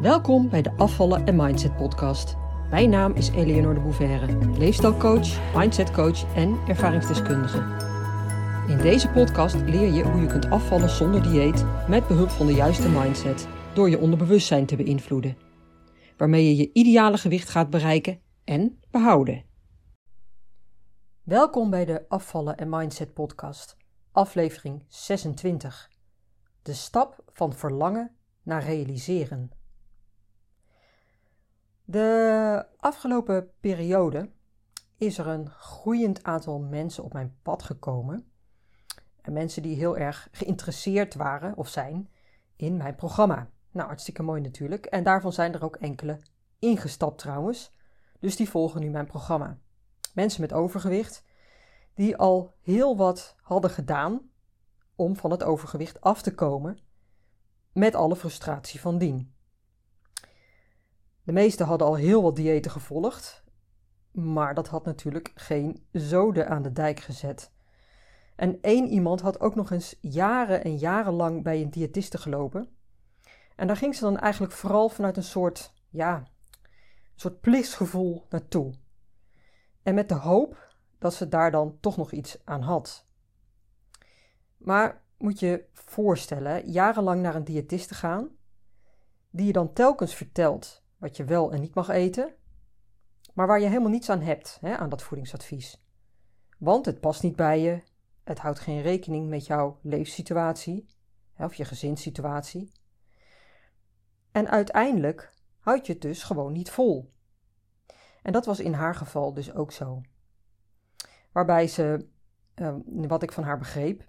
Welkom bij de Afvallen en Mindset podcast. Mijn naam is Eleonore de Bouverre, leefstijlcoach, mindsetcoach en ervaringsdeskundige. In deze podcast leer je hoe je kunt afvallen zonder dieet met behulp van de juiste mindset door je onderbewustzijn te beïnvloeden, waarmee je je ideale gewicht gaat bereiken en behouden. Welkom bij de Afvallen en Mindset podcast, aflevering 26. De stap van verlangen naar realiseren. De afgelopen periode is er een groeiend aantal mensen op mijn pad gekomen. En mensen die heel erg geïnteresseerd waren of zijn in mijn programma. Nou, hartstikke mooi natuurlijk. En daarvan zijn er ook enkele ingestapt trouwens. Dus die volgen nu mijn programma. Mensen met overgewicht die al heel wat hadden gedaan om van het overgewicht af te komen, met alle frustratie van dien. De meesten hadden al heel wat diëten gevolgd, maar dat had natuurlijk geen zoden aan de dijk gezet. En één iemand had ook nog eens jaren en jaren lang bij een diëtiste gelopen. En daar ging ze dan eigenlijk vooral vanuit een soort, ja, een soort plichtsgevoel naartoe. En met de hoop dat ze daar dan toch nog iets aan had. Maar moet je voorstellen, jarenlang naar een diëtiste gaan, die je dan telkens vertelt wat je wel en niet mag eten, maar waar je helemaal niets aan hebt, hè, aan dat voedingsadvies. Want het past niet bij je, het houdt geen rekening met jouw leefsituatie hè, of je gezinssituatie. En uiteindelijk houd je het dus gewoon niet vol. En dat was in haar geval dus ook zo. Waarbij ze, ehm, wat ik van haar begreep,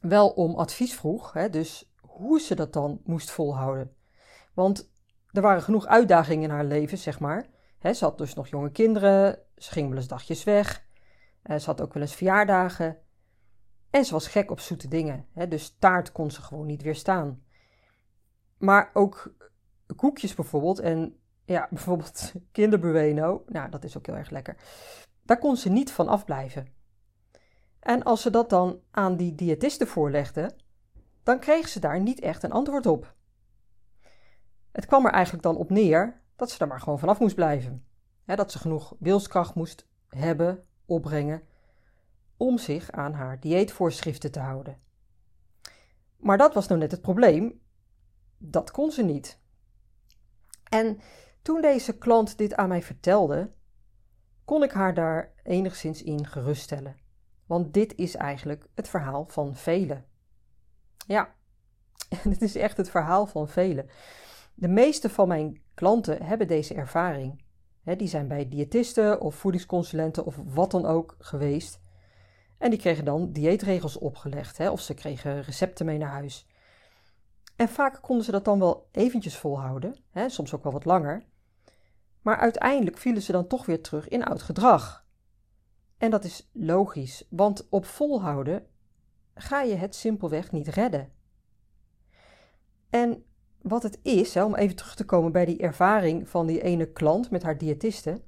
wel om advies vroeg, hè, dus hoe ze dat dan moest volhouden. Want er waren genoeg uitdagingen in haar leven, zeg maar. ze had dus nog jonge kinderen, ze ging wel eens dagjes weg, uh, ze had ook wel eens verjaardagen. En ze was gek op zoete dingen, dus taart kon ze gewoon niet weerstaan. Maar ook koekjes bijvoorbeeld en ja, bijvoorbeeld kinderbueno, nou dat is ook heel erg lekker. Daar kon ze niet van afblijven. En als ze dat dan aan die diëtiste voorlegde, dan kreeg ze daar niet echt een antwoord op. Het kwam er eigenlijk dan op neer dat ze er maar gewoon vanaf moest blijven. dat ze genoeg wilskracht moest hebben, opbrengen, om zich aan haar dieetvoorschriften te houden. Maar dat was nou net het probleem. Dat kon ze niet. En toen deze klant dit aan mij vertelde, kon ik haar daar enigszins in geruststellen. Want dit is eigenlijk het verhaal van velen. Ja, dit is echt het verhaal van velen. De meeste van mijn klanten hebben deze ervaring. die zijn bij diëtisten of voedingsconsulenten of wat dan ook geweest. En die kregen dan dieetregels opgelegd of ze kregen recepten mee naar huis. En vaak konden ze dat dan wel eventjes volhouden, soms ook wel wat langer. Maar uiteindelijk vielen ze dan toch weer terug in oud gedrag. En dat is logisch, want op volhouden ga je het simpelweg niet redden. En wat het is, hè, om even terug te komen bij die ervaring van die ene klant met haar diëtiste.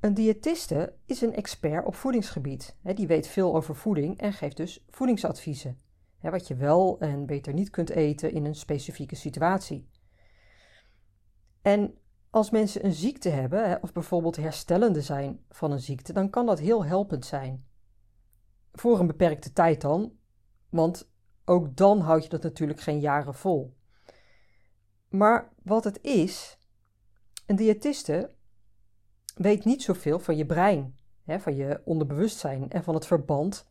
Een diëtiste is een expert op voedingsgebied. Hè, die weet veel over voeding en geeft dus voedingsadviezen. Hè, wat je wel en beter niet kunt eten in een specifieke situatie. En als mensen een ziekte hebben, of bijvoorbeeld herstellende zijn van een ziekte, dan kan dat heel helpend zijn. Voor een beperkte tijd dan, want ook dan houd je dat natuurlijk geen jaren vol. Maar wat het is, een diëtiste weet niet zoveel van je brein, hè, van je onderbewustzijn en van het verband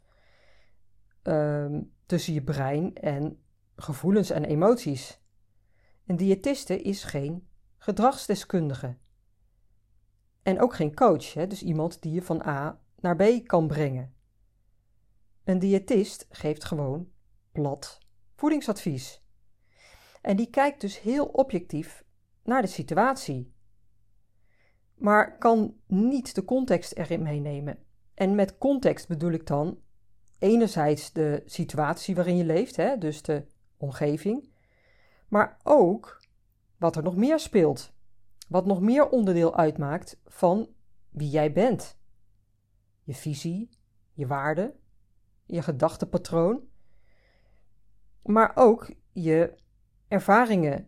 ehm, tussen je brein en gevoelens en emoties. Een diëtiste is geen gedragsdeskundige. En ook geen coach, hè, dus iemand die je van A naar B kan brengen. Een diëtist geeft gewoon plat voedingsadvies. En die kijkt dus heel objectief naar de situatie, maar kan niet de context erin meenemen. En met context bedoel ik dan enerzijds de situatie waarin je leeft, hè, dus de omgeving, maar ook wat er nog meer speelt, wat nog meer onderdeel uitmaakt van wie jij bent. Je visie, je waarde, je gedachtepatroon maar ook je ervaringen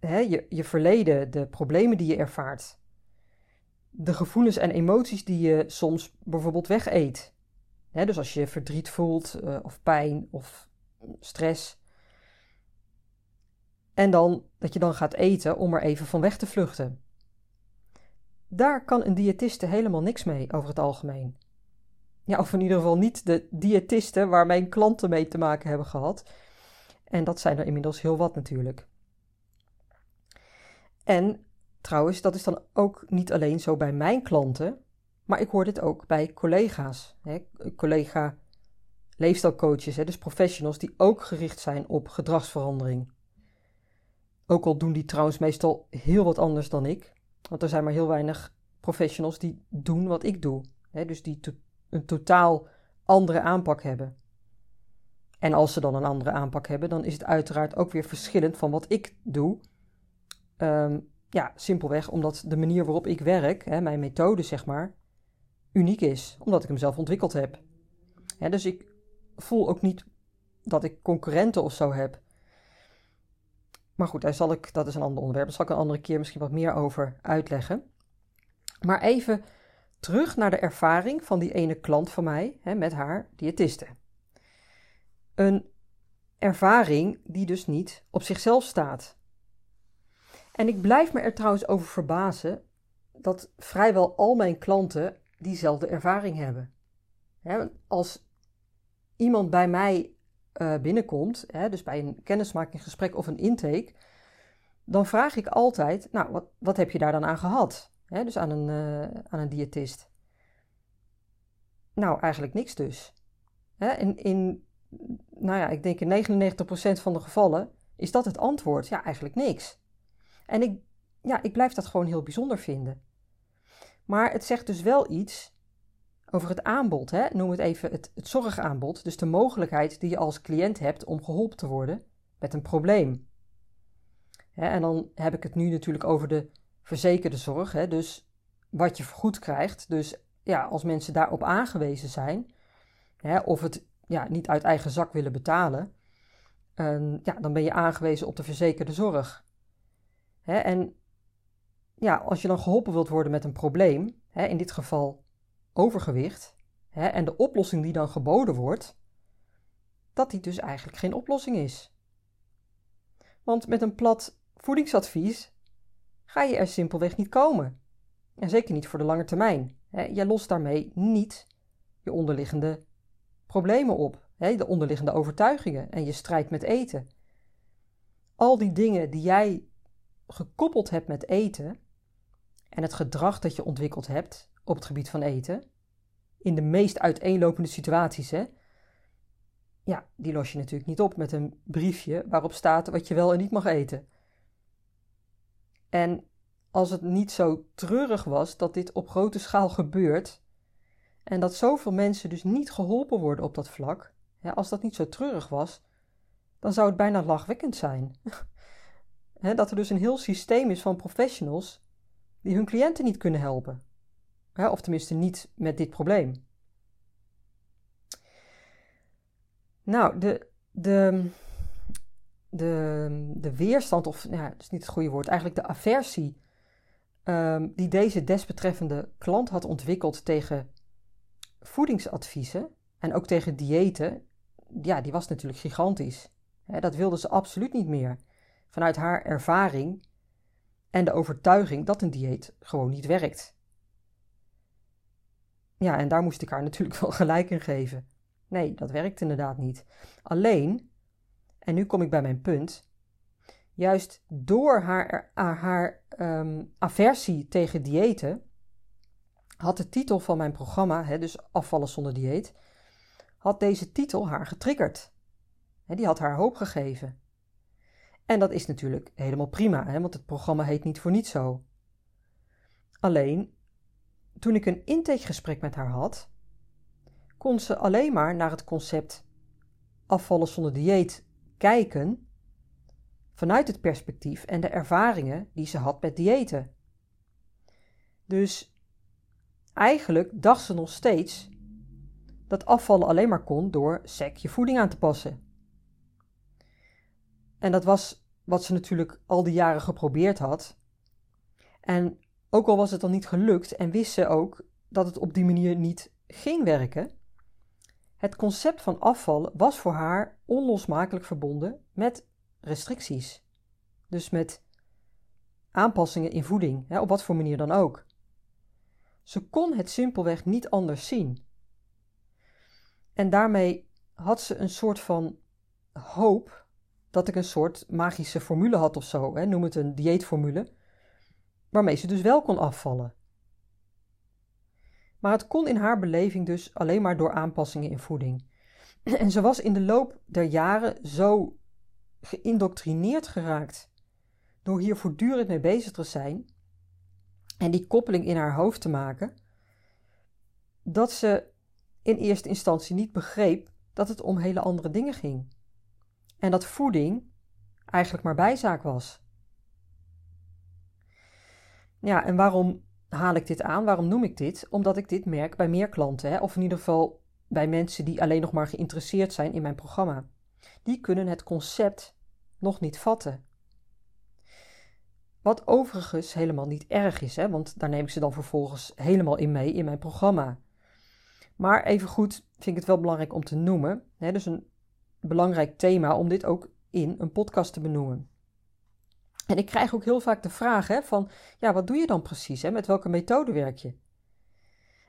hè, je, je verleden, de problemen die je ervaart, de gevoelens en emoties die je soms bijvoorbeeld wegeet. Hè, dus als je verdriet voelt, uh, of pijn of stress. En dan dat je dan gaat eten om er even van weg te vluchten. Daar kan een diëtiste helemaal niks mee over het algemeen. Ja, of in ieder geval niet de diëtisten waar mijn klanten mee te maken hebben gehad. En dat zijn er inmiddels heel wat natuurlijk. En trouwens, dat is dan ook niet alleen zo bij mijn klanten, maar ik hoor dit ook bij collega's. Hè, collega leefstijlcoaches, hè, dus professionals die ook gericht zijn op gedragsverandering. Ook al doen die trouwens meestal heel wat anders dan ik. Want er zijn maar heel weinig professionals die doen wat ik doe. Hè, dus die een totaal andere aanpak hebben. En als ze dan een andere aanpak hebben, dan is het uiteraard ook weer verschillend van wat ik doe. Um, ja, simpelweg omdat de manier waarop ik werk, hè, mijn methode zeg maar, uniek is. Omdat ik hem zelf ontwikkeld heb. dus ik voel ook niet dat ik concurrenten of zo heb. Maar goed, daar zal ik, dat is een ander onderwerp. Daar zal ik een andere keer misschien wat meer over uitleggen. Maar even terug naar de ervaring van die ene klant van mij hè, met haar diëtiste. Een ervaring die dus niet op zichzelf staat. En ik blijf me er trouwens over verbazen dat vrijwel al mijn klanten diezelfde ervaring hebben. als iemand bij mij uh, binnenkomt, dus bij een kennismakingsgesprek of een intake, dan vraag ik altijd: Nou, wat, wat heb je daar dan aan gehad? dus aan een, uh, aan een diëtist. Nou, eigenlijk niks dus. in, in, nou ja, ik denk in 99% van de gevallen is dat het antwoord. Ja, eigenlijk niks. En ik, ja, ik blijf dat gewoon heel bijzonder vinden. Maar het zegt dus wel iets over het aanbod. Hè? Noem het even het, zorgaanbod. Dus de mogelijkheid die je als cliënt hebt om geholpen te worden met een probleem. En dan heb ik het nu natuurlijk over de verzekerde zorg. Hè? Dus wat je vergoed krijgt. Dus ja, als mensen daarop aangewezen zijn, hè, of het ja, niet uit eigen zak willen betalen, ja, dan ben je aangewezen op de verzekerde zorg. Hè, en ja, als je dan geholpen wilt worden met een probleem, hè, in dit geval overgewicht, hè, en de oplossing die dan geboden wordt, dat die dus eigenlijk geen oplossing is. Want met een plat voedingsadvies ga je er simpelweg niet komen. En zeker niet voor de lange termijn. Jij lost daarmee niet je onderliggende problemen op, de onderliggende overtuigingen en je strijd met eten. Al die dingen die jij gekoppeld hebt met eten en het gedrag dat je ontwikkeld hebt op het gebied van eten, in de meest uiteenlopende situaties, hè, ja, die los je natuurlijk niet op met een briefje waarop staat wat je wel en niet mag eten. En als het niet zo treurig was dat dit op grote schaal gebeurt en dat zoveel mensen dus niet geholpen worden op dat vlak, als dat niet zo treurig was, dan zou het bijna lachwekkend zijn. dat er dus een heel systeem is van professionals die hun cliënten niet kunnen helpen. of tenminste niet met dit probleem. Nou, de, de, de, de weerstand, of ja, dat is niet het goede woord, eigenlijk de aversie um, die deze desbetreffende klant had ontwikkeld tegen voedingsadviezen en ook tegen diëten, ja, die was natuurlijk gigantisch. dat wilde ze absoluut niet meer vanuit haar ervaring en de overtuiging dat een dieet gewoon niet werkt. Ja, en daar moest ik haar natuurlijk wel gelijk in geven. Nee, dat werkt inderdaad niet. Alleen, en nu kom ik bij mijn punt, juist door haar, haar um, aversie tegen diëten, had de titel van mijn programma, hè, dus afvallen zonder dieet, had deze titel haar getriggerd. Hè, die had haar hoop gegeven. En dat is natuurlijk helemaal prima, hè, want het programma heet niet voor niets zo. Alleen, toen ik een intakegesprek met haar had, kon ze alleen maar naar het concept afvallen zonder dieet kijken vanuit het perspectief en de ervaringen die ze had met diëten. Dus eigenlijk dacht ze nog steeds dat afvallen alleen maar kon door sec je voeding aan te passen. En dat was wat ze natuurlijk al die jaren geprobeerd had. En ook al was het dan niet gelukt en wist ze ook dat het op die manier niet ging werken, het concept van afvallen was voor haar onlosmakelijk verbonden met restricties. Dus met aanpassingen in voeding, hè, op wat voor manier dan ook. Ze kon het simpelweg niet anders zien. En daarmee had ze een soort van hoop dat ik een soort magische formule had of zo, hè, noem het een dieetformule, waarmee ze dus wel kon afvallen. Maar het kon in haar beleving dus alleen maar door aanpassingen in voeding. En ze was in de loop der jaren zo geïndoctrineerd geraakt door hier voortdurend mee bezig te zijn en die koppeling in haar hoofd te maken, dat ze in eerste instantie niet begreep dat het om hele andere dingen ging. En dat voeding eigenlijk maar bijzaak was. Ja, en waarom haal ik dit aan? Waarom noem ik dit? Omdat ik dit merk bij meer klanten, hè? of in ieder geval bij mensen die alleen nog maar geïnteresseerd zijn in mijn programma. Die kunnen het concept nog niet vatten. Wat overigens helemaal niet erg is, hè? want daar neem ik ze dan vervolgens helemaal in mee in mijn programma. Maar evengoed vind ik het wel belangrijk om te noemen. Hè? Dus een belangrijk thema om dit ook in een podcast te benoemen. En ik krijg ook heel vaak de vraag hè, van, ja, wat doe je dan precies? Hè? Met welke methode werk je?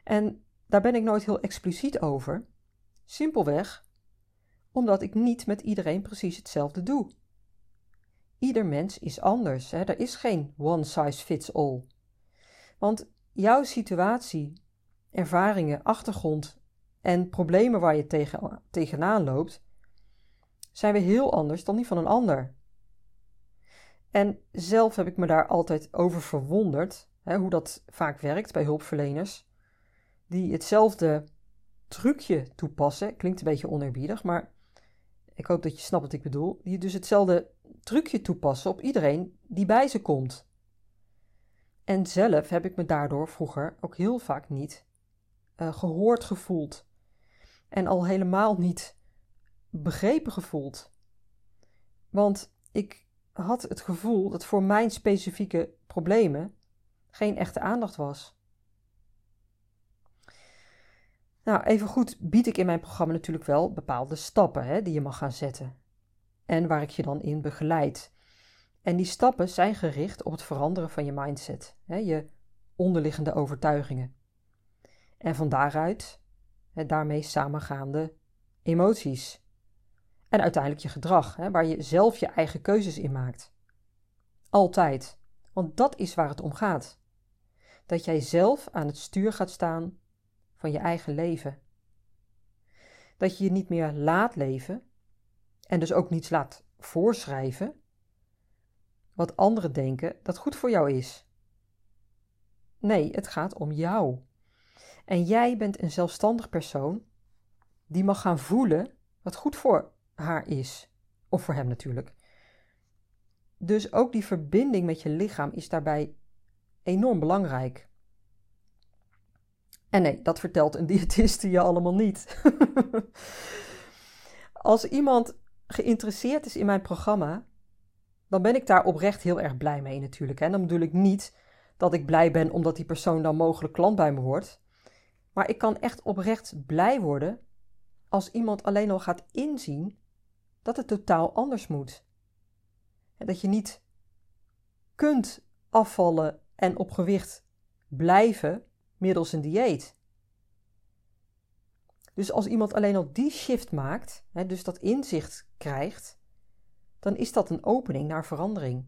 En daar ben ik nooit heel expliciet over. Simpelweg omdat ik niet met iedereen precies hetzelfde doe. Ieder mens is anders. Hè? Er is geen one size fits all. Want jouw situatie, ervaringen, achtergrond en problemen waar je tegen, tegenaan loopt, zijn weer heel anders dan die van een ander. En zelf heb ik me daar altijd over verwonderd, hè, hoe dat vaak werkt bij hulpverleners, die hetzelfde trucje toepassen. Klinkt een beetje oneerbiedig, maar ik hoop dat je snapt wat ik bedoel. Die dus hetzelfde trucje toepassen op iedereen die bij ze komt. En zelf heb ik me daardoor vroeger ook heel vaak niet uh, gehoord gevoeld. En al helemaal niet begrepen gevoeld. Want ik had het gevoel dat voor mijn specifieke problemen geen echte aandacht was. Nou, even goed bied ik in mijn programma natuurlijk wel bepaalde stappen hè, die je mag gaan zetten. En waar ik je dan in begeleid. En die stappen zijn gericht op het veranderen van je mindset, hè, je onderliggende overtuigingen. En van daaruit hè, daarmee samengaande emoties. En uiteindelijk je gedrag, hè, waar je zelf je eigen keuzes in maakt. Altijd. Want dat is waar het om gaat. Dat jij zelf aan het stuur gaat staan van je eigen leven. Dat je je niet meer laat leven en dus ook niets laat voorschrijven wat anderen denken dat goed voor jou is. Nee, het gaat om jou. En jij bent een zelfstandig persoon die mag gaan voelen wat goed voor haar is. Of voor hem natuurlijk. Dus ook die verbinding met je lichaam is daarbij enorm belangrijk. En nee, dat vertelt een diëtiste je allemaal niet. Als iemand geïnteresseerd is in mijn programma, dan ben ik daar oprecht heel erg blij mee natuurlijk. En dan bedoel ik niet dat ik blij ben omdat die persoon dan mogelijk klant bij me wordt. Maar ik kan echt oprecht blij worden als iemand alleen al gaat inzien dat het totaal anders moet. En dat je niet kunt afvallen en op gewicht blijven middels een dieet. Dus als iemand alleen al die shift maakt, hè, dus dat inzicht krijgt, dan is dat een opening naar verandering.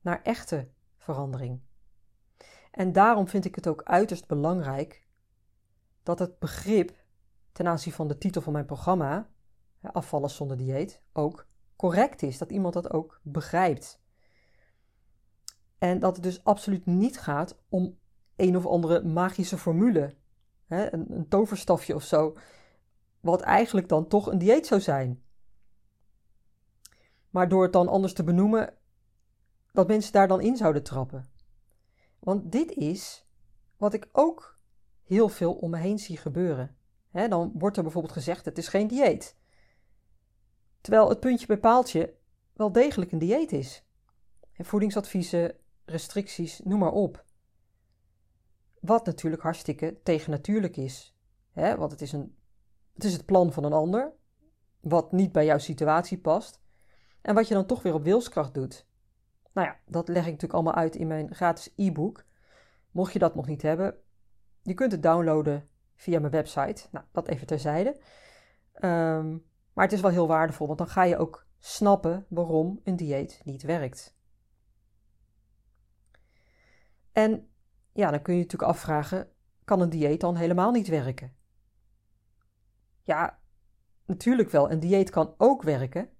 Naar echte verandering. En daarom vind ik het ook uiterst belangrijk dat het begrip ten aanzien van de titel van mijn programma, afvallen zonder dieet, ook correct is. Dat iemand dat ook begrijpt. En dat het dus absoluut niet gaat om een of andere magische formule, hè, een, een toverstafje of zo, wat eigenlijk dan toch een dieet zou zijn. Maar door het dan anders te benoemen, dat mensen daar dan in zouden trappen. Want dit is wat ik ook heel veel om me heen zie gebeuren. dan wordt er bijvoorbeeld gezegd: het is geen dieet. Terwijl het puntje bij paaltje, wel degelijk een dieet is. Voedingsadviezen, restricties, noem maar op. Wat natuurlijk hartstikke tegennatuurlijk is. Hè? Want het is, een, het is het plan van een ander, wat niet bij jouw situatie past. En wat je dan toch weer op wilskracht doet. Nou ja, dat leg ik natuurlijk allemaal uit in mijn gratis e-book. Mocht je dat nog niet hebben, je kunt het downloaden via mijn website. Nou, dat even terzijde. Um, maar het is wel heel waardevol, want dan ga je ook snappen waarom een dieet niet werkt. En ja, dan kun je je natuurlijk afvragen: kan een dieet dan helemaal niet werken? Ja, natuurlijk wel. Een dieet kan ook werken.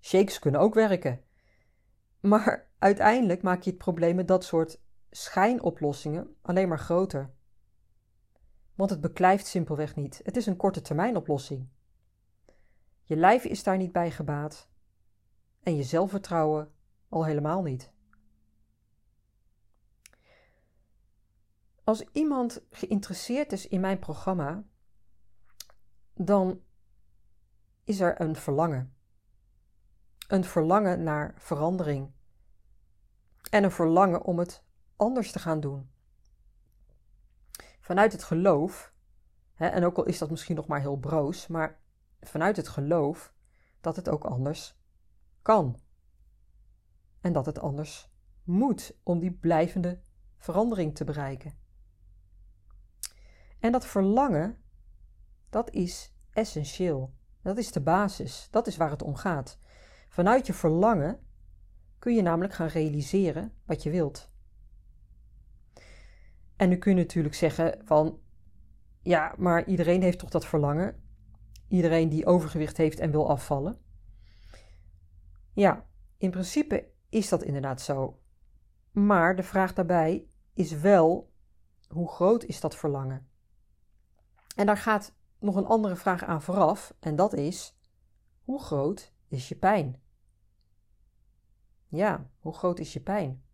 Shakes kunnen ook werken. Maar uiteindelijk maak je het probleem met dat soort schijnoplossingen alleen maar groter. Want het beklijft simpelweg niet. Het is een korte termijn oplossing. Je lijf is daar niet bij gebaat. En je zelfvertrouwen al helemaal niet. Als iemand geïnteresseerd is in mijn programma, dan is er een verlangen. Een verlangen naar verandering. En een verlangen om het anders te gaan doen. Vanuit het geloof, hè, en ook al is dat misschien nog maar heel broos, maar vanuit het geloof dat het ook anders kan. En dat het anders moet om die blijvende verandering te bereiken. En dat verlangen, dat is essentieel. Dat is de basis. Dat is waar het om gaat. Vanuit je verlangen kun je namelijk gaan realiseren wat je wilt. En nu kun je natuurlijk zeggen van ja, maar iedereen heeft toch dat verlangen? Iedereen die overgewicht heeft en wil afvallen? Ja, in principe is dat inderdaad zo. Maar de vraag daarbij is wel hoe groot is dat verlangen? En daar gaat nog een andere vraag aan vooraf en dat is hoe groot is je pijn? Ja, hoe groot is je pijn?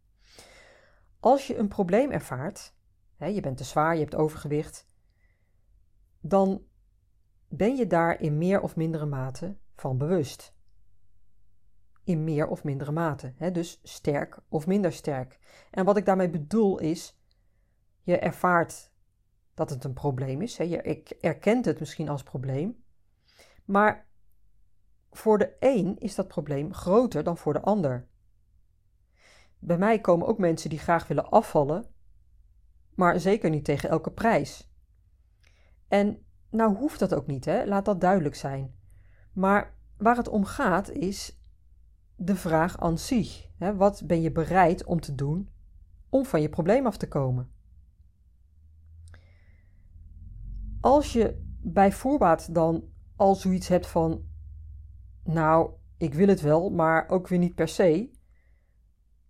Als je een probleem ervaart, hè, je bent te zwaar, je hebt overgewicht, dan ben je daar in meer of mindere mate van bewust. In meer of mindere mate, hè, dus sterk of minder sterk. En wat ik daarmee bedoel is, je ervaart dat het een probleem is. Hè. Je erkent het misschien als probleem. Maar voor de een is dat probleem groter dan voor de ander. Bij mij komen ook mensen die graag willen afvallen, maar zeker niet tegen elke prijs. En nou hoeft dat ook niet, hè? laat dat duidelijk zijn. Maar waar het om gaat is de vraag aan zich. Wat ben je bereid om te doen om van je probleem af te komen? Als je bij voorbaat dan al zoiets hebt van, nou, ik wil het wel, maar ook weer niet per se,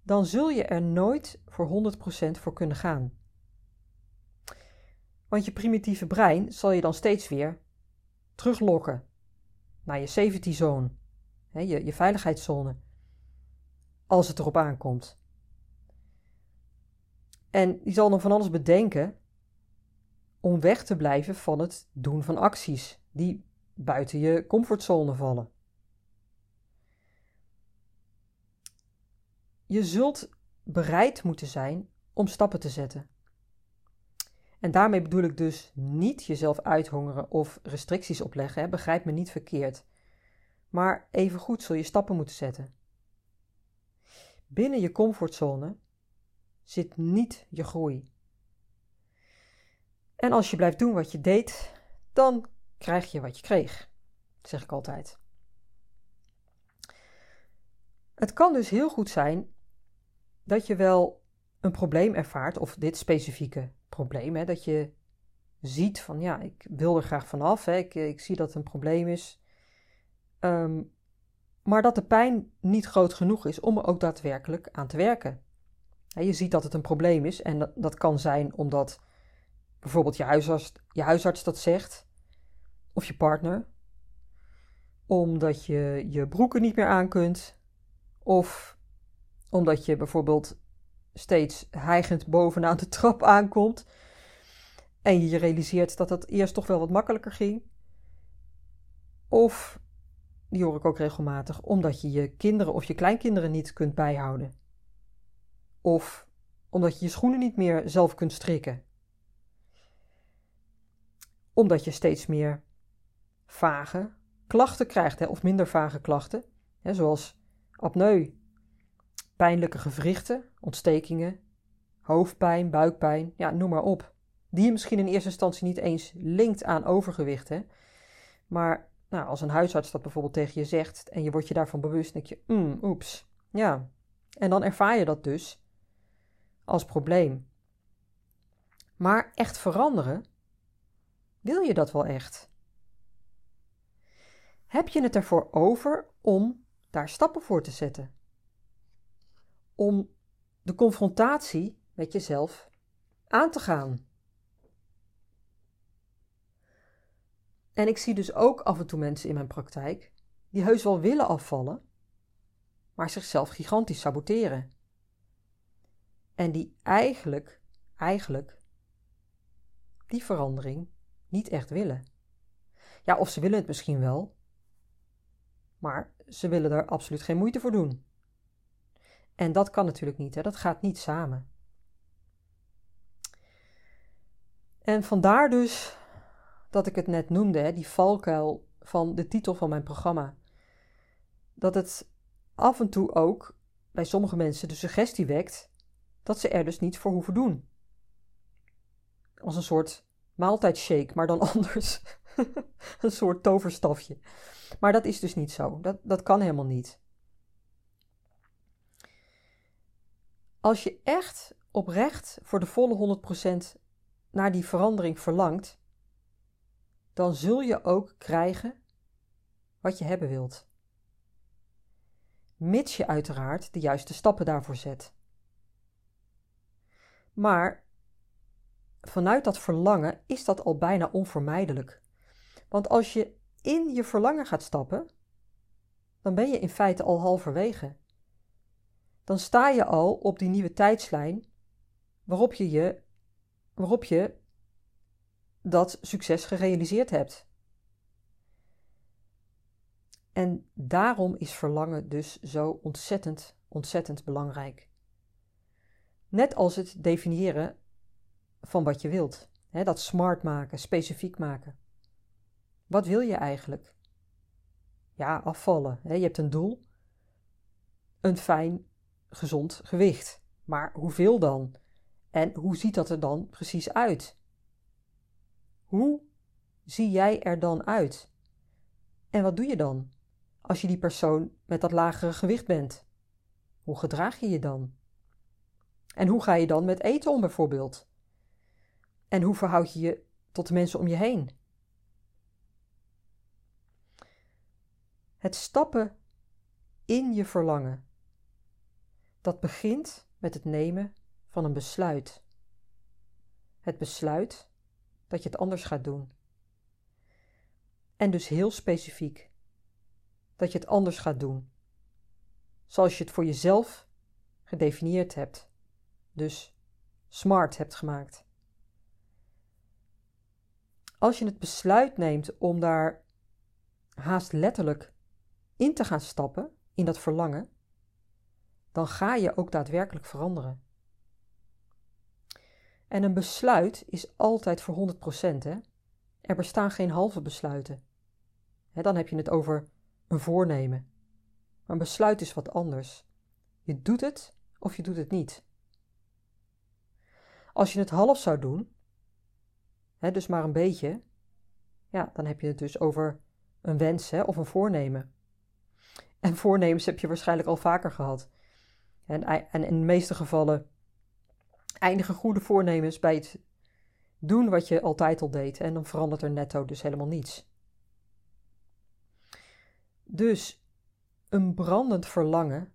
dan zul je er nooit voor 100% voor kunnen gaan. Want je primitieve brein zal je dan steeds weer teruglokken naar je safety zone, hè, je, je veiligheidszone, als het erop aankomt. En die zal dan van alles bedenken om weg te blijven van het doen van acties die buiten je comfortzone vallen. Je zult bereid moeten zijn om stappen te zetten. En daarmee bedoel ik dus niet jezelf uithongeren of restricties opleggen, hè? begrijp me niet verkeerd. Maar evengoed zul je stappen moeten zetten. Binnen je comfortzone zit niet je groei. En als je blijft doen wat je deed, dan krijg je wat je kreeg, zeg ik altijd. Het kan dus heel goed zijn dat je wel een probleem ervaart, of dit specifieke probleem, hè, dat je ziet van ja, ik wil er graag vanaf, hè, ik, ik zie dat het een probleem is, ehm, maar dat de pijn niet groot genoeg is om er ook daadwerkelijk aan te werken. je ziet dat het een probleem is en dat, dat kan zijn omdat bijvoorbeeld je huisarts, je huisarts dat zegt, of je partner, omdat je je broeken niet meer aan kunt, of omdat je bijvoorbeeld steeds hijgend bovenaan de trap aankomt en je je realiseert dat het eerst toch wel wat makkelijker ging. Of die hoor ik ook regelmatig, omdat je je kinderen of je kleinkinderen niet kunt bijhouden. Of omdat je je schoenen niet meer zelf kunt strikken. Omdat je steeds meer vage klachten krijgt, hè, of minder vage klachten, hè, zoals apneu, pijnlijke gewrichten, ontstekingen, hoofdpijn, buikpijn, ja, noem maar op. Die je misschien in eerste instantie niet eens linkt aan overgewicht. Hè? Maar nou, als een huisarts dat bijvoorbeeld tegen je zegt en je wordt je daarvan bewust, denk je, mm, oeps, ja. En dan ervaar je dat dus als probleem. Maar echt veranderen, wil je dat wel echt? Heb je het ervoor over om daar stappen voor te zetten? Om de confrontatie met jezelf aan te gaan. En ik zie dus ook af en toe mensen in mijn praktijk die heus wel willen afvallen, maar zichzelf gigantisch saboteren. En die eigenlijk, eigenlijk, die verandering niet echt willen. Ja, of ze willen het misschien wel, maar ze willen er absoluut geen moeite voor doen. En dat kan natuurlijk niet, hè? dat gaat niet samen. En vandaar dus dat ik het net noemde, hè, die valkuil van de titel van mijn programma. Dat het af en toe ook bij sommige mensen de suggestie wekt dat ze er dus niet voor hoeven doen. Als een soort maaltijdshake, maar dan anders. een soort toverstafje. Maar dat is dus niet zo. Dat, dat kan helemaal niet. Als je echt oprecht voor de volle 100% naar die verandering verlangt, dan zul je ook krijgen wat je hebben wilt. Mits je uiteraard de juiste stappen daarvoor zet. Maar vanuit dat verlangen is dat al bijna onvermijdelijk. Want als je in je verlangen gaat stappen, dan ben je in feite al halverwege. Dan sta je al op die nieuwe tijdslijn waarop je, je, waarop je dat succes gerealiseerd hebt. En daarom is verlangen dus zo ontzettend, ontzettend belangrijk. Net als het definiëren van wat je wilt. Dat smart maken, specifiek maken. Wat wil je eigenlijk? Ja, afvallen. Je hebt een doel. Een fijn, gezond gewicht. Maar hoeveel dan? En hoe ziet dat er dan precies uit? Hoe zie jij er dan uit? En wat doe je dan als je die persoon met dat lagere gewicht bent? Hoe gedraag je je dan? En hoe ga je dan met eten om bijvoorbeeld? En hoe verhoud je je tot de mensen om je heen? Het stappen in je verlangen. Dat begint met het nemen van een besluit. Het besluit dat je het anders gaat doen. En dus heel specifiek dat je het anders gaat doen. Zoals je het voor jezelf gedefinieerd hebt. Dus smart hebt gemaakt. Als je het besluit neemt om daar haast letterlijk in te gaan stappen, in dat verlangen, dan ga je ook daadwerkelijk veranderen. En een besluit is altijd voor 100%. Hè? Er bestaan geen halve besluiten. Hè, dan heb je het over een voornemen. Maar een besluit is wat anders. Je doet het of je doet het niet. Als je het half zou doen, hè, dus maar een beetje, ja, dan heb je het dus over een wens hè, of een voornemen. En voornemens heb je waarschijnlijk al vaker gehad. En, en in de meeste gevallen eindigen goede voornemens bij het doen wat je altijd al deed. En dan verandert er netto dus helemaal niets. Dus een brandend verlangen,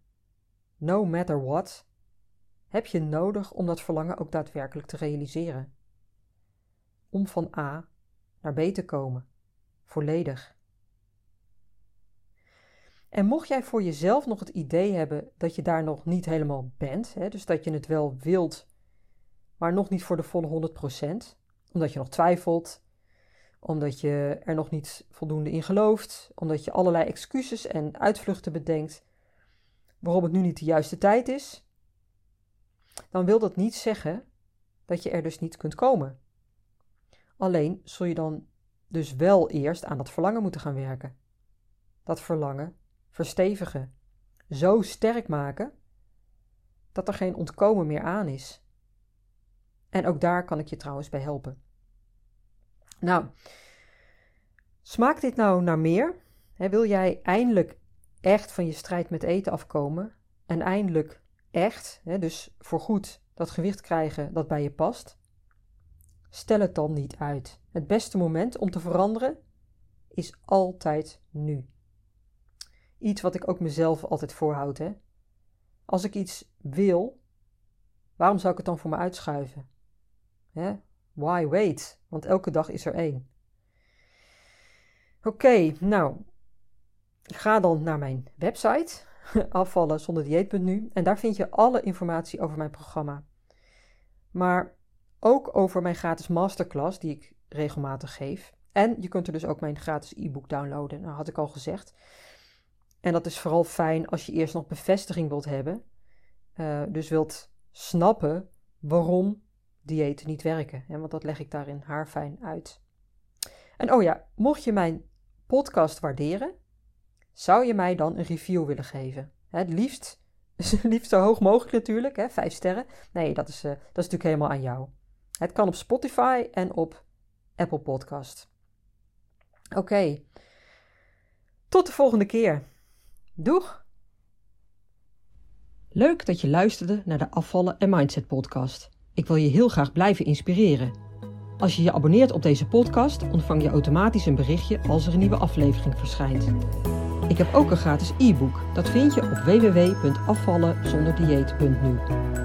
no matter what, heb je nodig om dat verlangen ook daadwerkelijk te realiseren. Om van A naar B te komen, volledig. En mocht jij voor jezelf nog het idee hebben dat je daar nog niet helemaal bent, hè, dus dat je het wel wilt, maar nog niet voor de volle 100%, omdat je nog twijfelt, omdat je er nog niet voldoende in gelooft, omdat je allerlei excuses en uitvluchten bedenkt waarom het nu niet de juiste tijd is, dan wil dat niet zeggen dat je er dus niet kunt komen. Alleen zul je dan dus wel eerst aan dat verlangen moeten gaan werken. Dat verlangen verstevigen, zo sterk maken dat er geen ontkomen meer aan is. En ook daar kan ik je trouwens bij helpen. Nou, smaakt dit nou naar meer? wil jij eindelijk echt van je strijd met eten afkomen en eindelijk echt, dus voorgoed, dat gewicht krijgen dat bij je past? Stel het dan niet uit. Het beste moment om te veranderen is altijd nu. Iets wat ik ook mezelf altijd voorhoud. Hè? Als ik iets wil, waarom zou ik het dan voor me uitschuiven? Hè? Why wait? Want elke dag is er één. Oké, nou, ga dan naar mijn website afvallen zonder dieet.nu en daar vind je alle informatie over mijn programma. Maar ook over mijn gratis masterclass die ik regelmatig geef. En je kunt er dus ook mijn gratis e-book downloaden. Nou, had ik al gezegd. En dat is vooral fijn als je eerst nog bevestiging wilt hebben. Uh, dus wilt snappen waarom diëten niet werken. Hè, want dat leg ik daarin haarfijn uit. En oh ja, mocht je mijn podcast waarderen, zou je mij dan een review willen geven? Het liefst, liefst zo hoog mogelijk natuurlijk, hè, vijf sterren. Nee, dat is, uh, dat is natuurlijk helemaal aan jou. Het kan op Spotify en op Apple Podcast. Oké, tot de volgende keer. Doeg! Leuk dat je luisterde naar de Afvallen en Mindset podcast. Ik wil je heel graag blijven inspireren. Als je je abonneert op deze podcast, ontvang je automatisch een berichtje als er een nieuwe aflevering verschijnt. Ik heb ook een gratis e-book. Dat vind je op www.afvallenzonderdieet.nu.